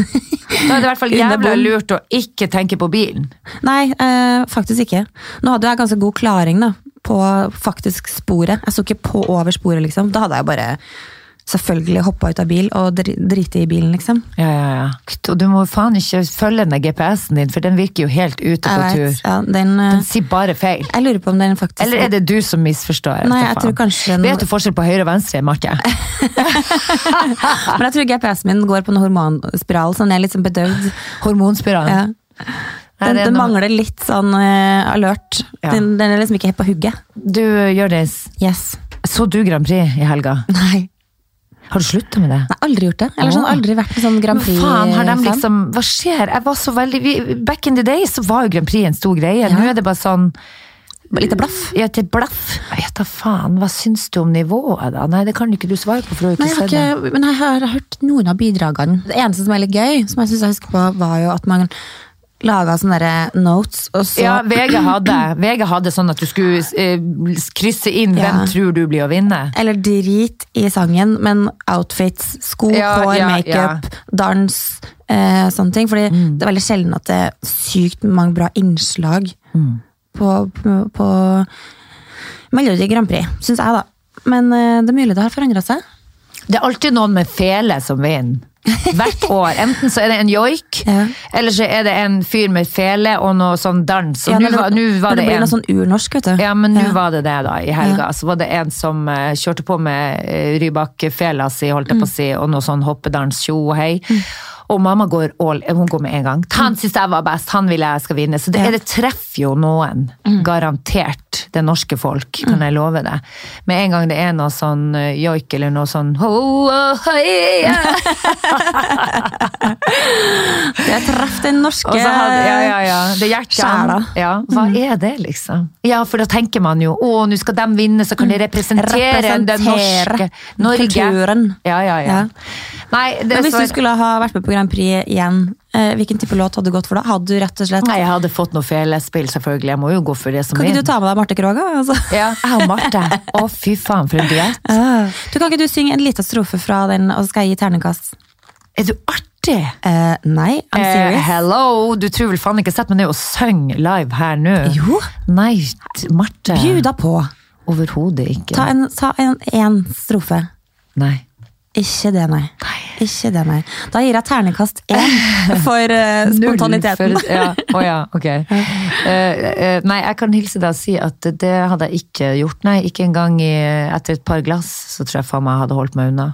Da er det i hvert fall jævla lurt å ikke tenke på bilen. Nei, eh, faktisk ikke. Nå hadde jeg ganske god klaring da, på faktisk sporet. Jeg sto ikke på over sporet, liksom. Da hadde jeg bare selvfølgelig hoppa ut av bil og dri- driti i bilen, liksom. Ja, ja, ja. Og du må faen ikke følge den GPS-en din, for den virker jo helt ute på tur. ja, den, eh, Den sier bare feil. jeg lurer på om den faktisk Eller er det du som misforstår? Nei, jeg tror kanskje den- Vet du forskjell på høyre og venstre, Marte? <laughs> Men jeg tror GPS-en min går på en hormonspiral, så den er litt sånn bedøvd. Hormonspiralen. Ja. Den, den mangler litt sånn uh, alert. Ja. Den, den er liksom ikke helt på hugget. Du, Hjørdis. Yes. Så du Grand Prix i helga? Nei. Har du slutta med det? Nei, aldri gjort det. Eller sånn, aldri vært med sånn Grand Prix. Men faen, har de liksom, hva skjer? Jeg var så veldig, back in the day så var jo Grand Prix en stor greie. Nå er det bare sånn Litt blaff. Ja, til blaff. Jeg vet da faen, hva syns du om nivået da? Nei, det kan ikke du svare på, for du har ikke sett det. men jeg har hørt noen av bidragene. Det eneste som er litt gøy, som jeg synes jeg husker på, var jo at man laga sånne der notes, og så Ja, VG hadde, VG hadde sånn at du skulle eh, krysse inn Ja. hvem tror du blir å vinne. Eller drit i sangen, men outfits, sko, Ja, hår, ja, makeup, dans, eh, sånne ting. Fordi Mm. det er veldig sjelden at det er sykt mange bra innslag Mm. på, på, på Melodi Grand Prix, syns jeg, da. Men eh, det er mulig det har forandra seg. Det er alltid noen med fele som vinner. Hvert år. Enten så er det en joik, Ja. eller så er det en fyr med fele og noe sånn dans. Og Ja, nå var, var det det en noe sånn urnorsk, vet du. Ja, men nå Ja. var det det, da, i helga. Så var det en som uh, kjørte på med uh, Rybak-fela si, holdt jeg på å si, og noe sånn hoppedans, tjo og hei. Og mamma går all, hun går med en gang. Han syns jeg var best, han vil jeg skal vinne. Så det, det treffer jo noen. Garantert det norske folk, kan jeg love det. Med en gang det er noe sånn eh, joik eller noe sånn <laughs> Det treffer den norske hadde, ja, ja, ja. Det. Sjæla. Ja, hva er det, liksom? Ja, for da tenker man jo å, nå skal de vinne, så kan de representere den norske Norge. kulturen. Ja, ja, ja. Ja. Nei, det Men hvis du skulle ha vært med på Grand Prix igjen, hvilken type låt hadde du gått for da? Hadde du rett og slett Nei, jeg hadde fått noe felespill, selvfølgelig. Jeg må jo gå for det som Kan ikke du ta med deg Marte Kroga? Altså? Ja, jeg og Marte. Å, fy faen, for en duett. <laughs> Du, Kan ikke du synge en liten strofe fra den, og så skal jeg gi terningkast? Er du artig? Eh, nei, I'm Eh, serious. hello! Du tror vel faen ikke sett meg ned og synge live her nå? Jo. Nei, Marte. Bjuda på. Overhodet ikke. Ta en, ta en, en strofe. Nei. Ikke det, nei. Ikke det, nei. Da gir jeg ternekast én <laughs> for uh, spontaniteten. For- <laughs> ja, Oh, ja, ok. Uh, uh, nei, jeg kan hilse deg og si at det hadde jeg ikke gjort. Nei, ikke engang i, etter et par glass, så tror jeg faen meg jeg hadde holdt meg unna.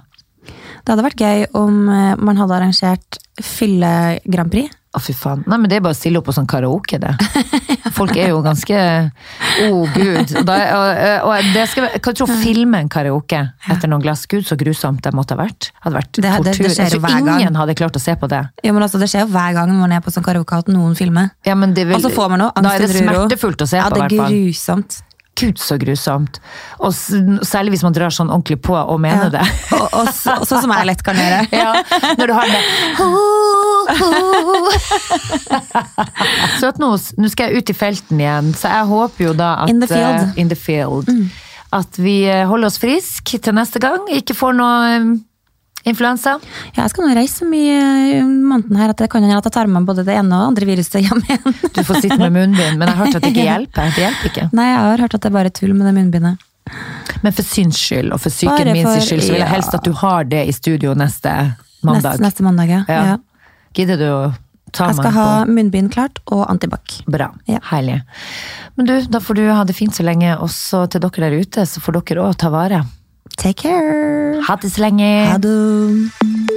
Det hadde vært gøy om eh, man hadde arrangert fylle-Grand Prix. Å, fy faen. Nei, men det er bare å stille opp på sånn karaoke, det. Folk er jo ganske Å, gud. Og, da, og, og det skal, Hva kan du filme en karaoke etter noen glass? Gud, så grusomt det måtte ha vært. Hadde vært Det- det- det tortur. skjer jo Jeg tror gang. ingen hadde klart å se på det. Ja, men altså, Det skjer jo hver gang man er på sånn karaoke at noen filmer. Ja, men det vil, Og så får man noe da er det smertefullt å se Ja, på, i det er grusomt. Gud, så grusomt. Og særlig hvis man drar sånn ordentlig på og mener Ja. det. <laughs> Og, og, så- og sånn som jeg lett kan gjøre. <laughs> Ja, når du har det Så at nå, nå skal jeg ut i felten igjen, så jeg håper jo da at In the field. Uh, in the field, At vi eh, holder oss friske til neste gang, ikke får noe eh, influensa. Ja, jeg skal nå reise så mye i måneden her at det kan hende at jeg tar med både det ene og andre viruset hjem igjen. <laughs> Du får sitte med munnbind, men jeg har hørt at det ikke hjelper. Det hjelper ikke. Nei, jeg har hørt at det er bare tull med det munnbindet. Men for syns skyld, og for psyken min sin skyld, så vil jeg helst at du har det i studio neste mandag. Neste, neste mandag, ja. Ja. ja. Gidder du å ta meg på Jeg skal ha munnbind klart og antibac. Bra. Ja. Herlig. Men du, da får du ha det fint så lenge, og så til dere der ute, så får dere òg ta vare. Take care! Ha det så lenge. Ha det!